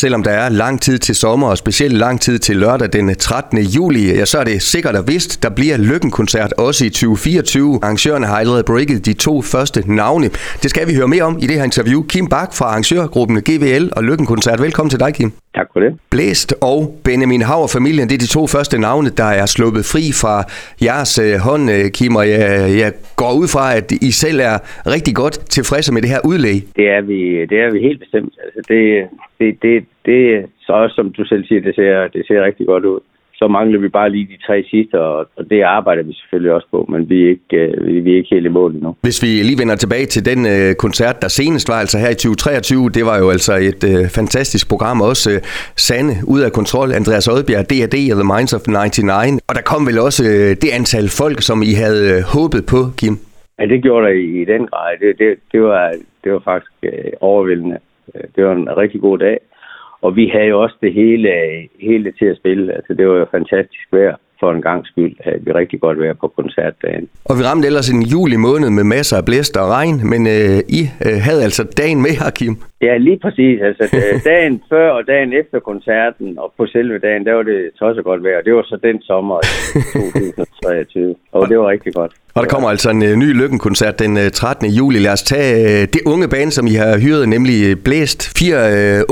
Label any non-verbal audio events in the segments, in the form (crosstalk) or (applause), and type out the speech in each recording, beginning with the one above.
Selvom der er lang tid til sommer, og specielt lang tid til lørdag den 13. juli, ja, så er det sikkert og vist, der bliver Lykken-koncert også i 2024. Arrangørerne har allerede breaket de to første navne. Det skal vi høre mere om i det her interview. Kim Bak fra arrangørgruppen GVL og Lykken-koncert. Velkommen til dig, Kim. Tak for det. Blæst og Benjamin Hauer familien, det er de to første navne, der er sluppet fri fra jeres øh, hånd, øh, Kim, og jeg, jeg går ud fra, at I selv er rigtig godt tilfredse med det her udlæg. Det er vi, det er vi helt bestemt. Altså det, det, det, det, så også, som du selv siger, det ser, det ser rigtig godt ud så mangler vi bare lige de tre sidste, og, og det arbejder vi selvfølgelig også på, men vi er ikke, øh, vi er ikke helt i mål endnu. Hvis vi lige vender tilbage til den øh, koncert, der senest var altså her i 2023, det var jo altså et øh, fantastisk program, også øh, Sande ud af kontrol, Andreas Oddbjerg, D&D og The Minds of 99, og der kom vel også øh, det antal folk, som I havde øh, håbet på, Kim? Ja, det gjorde der i, i den grad. Det, det, det, var, det var faktisk øh, overvældende. Det var en rigtig god dag. Og vi havde jo også det hele, hele til at spille. Altså, det var jo fantastisk vejr for en gang skyld havde vi rigtig godt været på koncertdagen. Og vi ramte ellers en juli måned med masser af blæst og regn, men øh, I øh, havde altså dagen med her, Kim. Ja, lige præcis. Altså, (laughs) dagen før og dagen efter koncerten, og på selve dagen, der var det tosset godt vejr. Det var så den sommer i (laughs) 2023, og det var rigtig godt. Og der kommer altså en øh, ny Lykken-koncert den øh, 13. juli. Lad os tage øh, det unge band, som I har hyret, nemlig øh, Blæst. Fire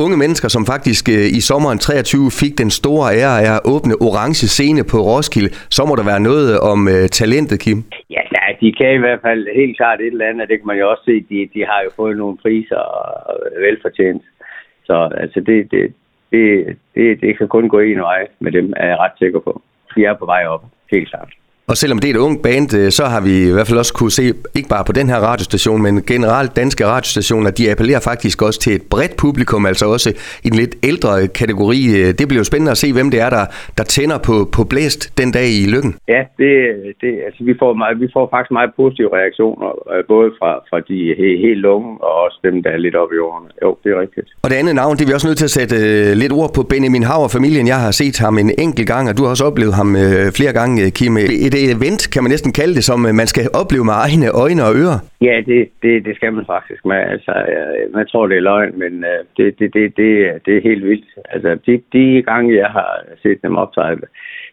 unge mennesker, som faktisk i sommeren 23 fik den store ære af at åbne orange scene på Roskilde. Så må der være noget om talentet, Kim. Ja, nej, de kan i hvert fald helt klart et eller andet. Det kan man jo også se. De, de har jo fået nogle priser og velfortjent. Så altså, det, det, det, det, det kan kun gå en vej med dem, er jeg ret sikker på. De er på vej op, helt klart. Og selvom det er et ungt band, øh, så har vi i hvert fald også kunne se, ikke bare på den her radiostation, men generelt danske radiostationer, de appellerer faktisk også til et bredt publikum, altså også i en lidt ældre kategori. Øh, det bliver jo spændende at se, hvem det er, der, der tænder på, på blæst den dag i lykken. Ja, det, det, altså, vi, får meget, vi får faktisk meget positive reaktioner, øh, både fra, fra de helt, helt unge og også dem, der er lidt oppe i årene. Jo, det er rigtigt. Og det andet navn, det er vi også nødt til at sætte lidt ord på Benjamin Hauer familien. Jeg har set ham en enkelt gang, og du har også oplevet ham flere gange, Kim. Et et event, kan man næsten kalde det, som man skal opleve med egne øjne og ører. Ja, det, det, det skal man faktisk Man, Altså, man tror, det er løgn, men det, det, det, det, det er helt vildt. Altså, de, de gange, jeg har set dem optræde,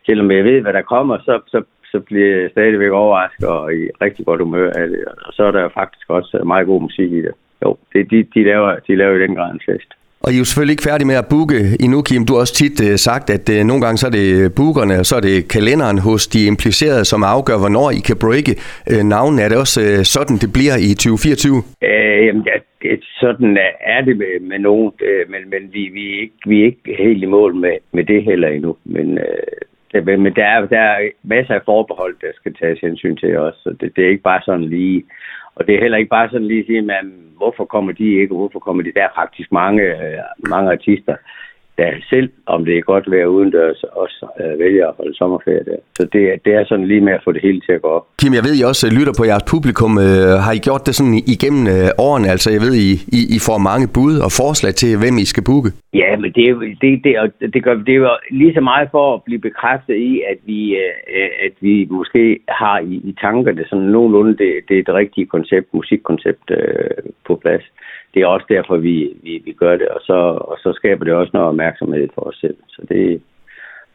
selvom jeg ved, hvad der kommer, så, så, så bliver jeg stadigvæk overrasket og i rigtig godt humør af det. Og så er der faktisk også meget god musik i det. Jo, det, de, de, laver, de laver i den grad en fest. Og I er jo selvfølgelig ikke færdige med at booke endnu, Kim. Du har også tit øh, sagt, at uh, nogle gange så er det bookerne, og så er det kalenderen hos de implicerede, som afgør, hvornår I kan breake uh, navnene. Er det også sådan, det bliver i 2024? Øh, jamen, ja, det, sådan er det med, med nogen, men, men vi, vi, er ikke, vi er ikke helt i mål med, med det heller endnu. Men, øh, det, men der, er, der er masser af forbehold, der skal tages hensyn til os, så det, det er ikke bare sådan lige og det er heller ikke bare sådan lige at sige, man, hvorfor kommer de ikke, og hvorfor kommer de? Der er faktisk mange, øh, mange artister, der selv, om det er godt vejr udendørs, også øh, vælger at holde sommerferie der. Så det, det er sådan lige med at få det hele til at gå op. Kim, jeg ved, I også lytter på jeres publikum. Øh, har I gjort det sådan igennem øh, årene? Altså, jeg ved, I, I, I får mange bud og forslag til, hvem I skal booke. Ja, men det, det, det, det, gør, det er jo lige så meget for at blive bekræftet i, at vi, øh, at vi måske har i, i tankerne sådan nogenlunde det, det det rigtige koncept, musikkoncept øh, på plads det er også derfor, vi, vi, vi gør det, og så, og så skaber det også noget opmærksomhed for os selv. Så det,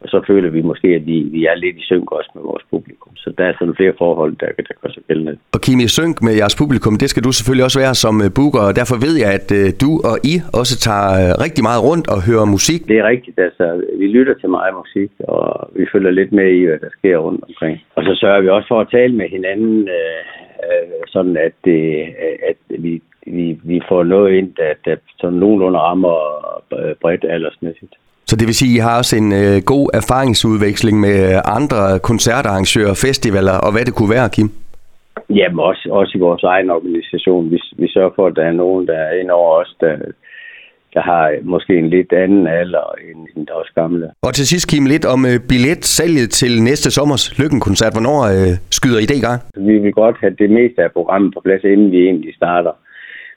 og så føler vi måske, at vi, vi er lidt i synk også med vores publikum. Så der er sådan flere forhold, der, der gør sig gældende. Og Kim, i synk med jeres publikum, det skal du selvfølgelig også være som øh, booker, og derfor ved jeg, at uh, du og I også tager uh, rigtig meget rundt og hører musik. Det er rigtigt, altså vi lytter til meget musik, og vi følger lidt med i, hvad der sker rundt omkring. Og så sørger vi også for at tale med hinanden, uh, sådan at, uh, at vi vi, vi får noget ind, der, der sådan nogenlunde rammer bredt aldersmæssigt. Så det vil sige, at I har også en øh, god erfaringsudveksling med andre koncertarrangører, festivaler og hvad det kunne være, Kim? Jamen også, også i vores egen organisation. Vi, vi sørger for, at der er nogen, der er ind over os, der, der har måske en lidt anden alder end, end der også gamle. Og til sidst, Kim, lidt om øh, billetsalget til næste sommers Lykken-koncert. Hvornår øh, skyder I det i gang? Vi vil godt have det meste af programmet på plads, inden vi egentlig starter.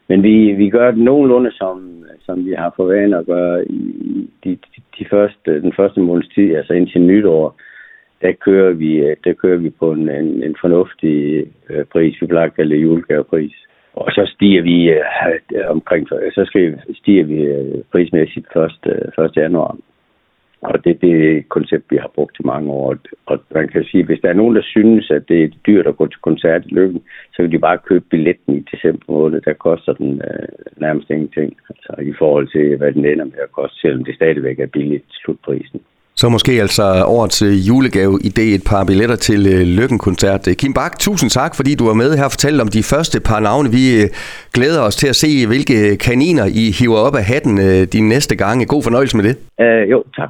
Men vi, vi gør det nogenlunde, som, som vi har for vane at gøre i de, de første, den første måneds tid, altså indtil nytår. Der kører vi, der kører vi på en, en, en fornuftig øh, pris, vi plejer at kalde julegavepris. Og så stiger vi øh, omkring, så skal, stiger vi øh, prismæssigt 1. 1. Øh, januar. Og det, det er et koncept, vi har brugt i mange år. Og man kan sige, hvis der er nogen, der synes, at det er dyrt at gå til koncert i Lykken, så kan de bare købe billetten i december måned. Der koster den øh, nærmest ingenting. Altså i forhold til, hvad den ender med at koste, selvom det stadigvæk er billigt slutprisen. Så måske altså årets øh, julegave idé et par billetter til øh, Lykken-koncert. Kim Bak, tusind tak, fordi du var med her og fortalte om de første par navne. Vi øh, glæder os til at se, hvilke kaniner I hiver op af hatten de næste gange. God fornøjelse med det. Uh, jo, tak.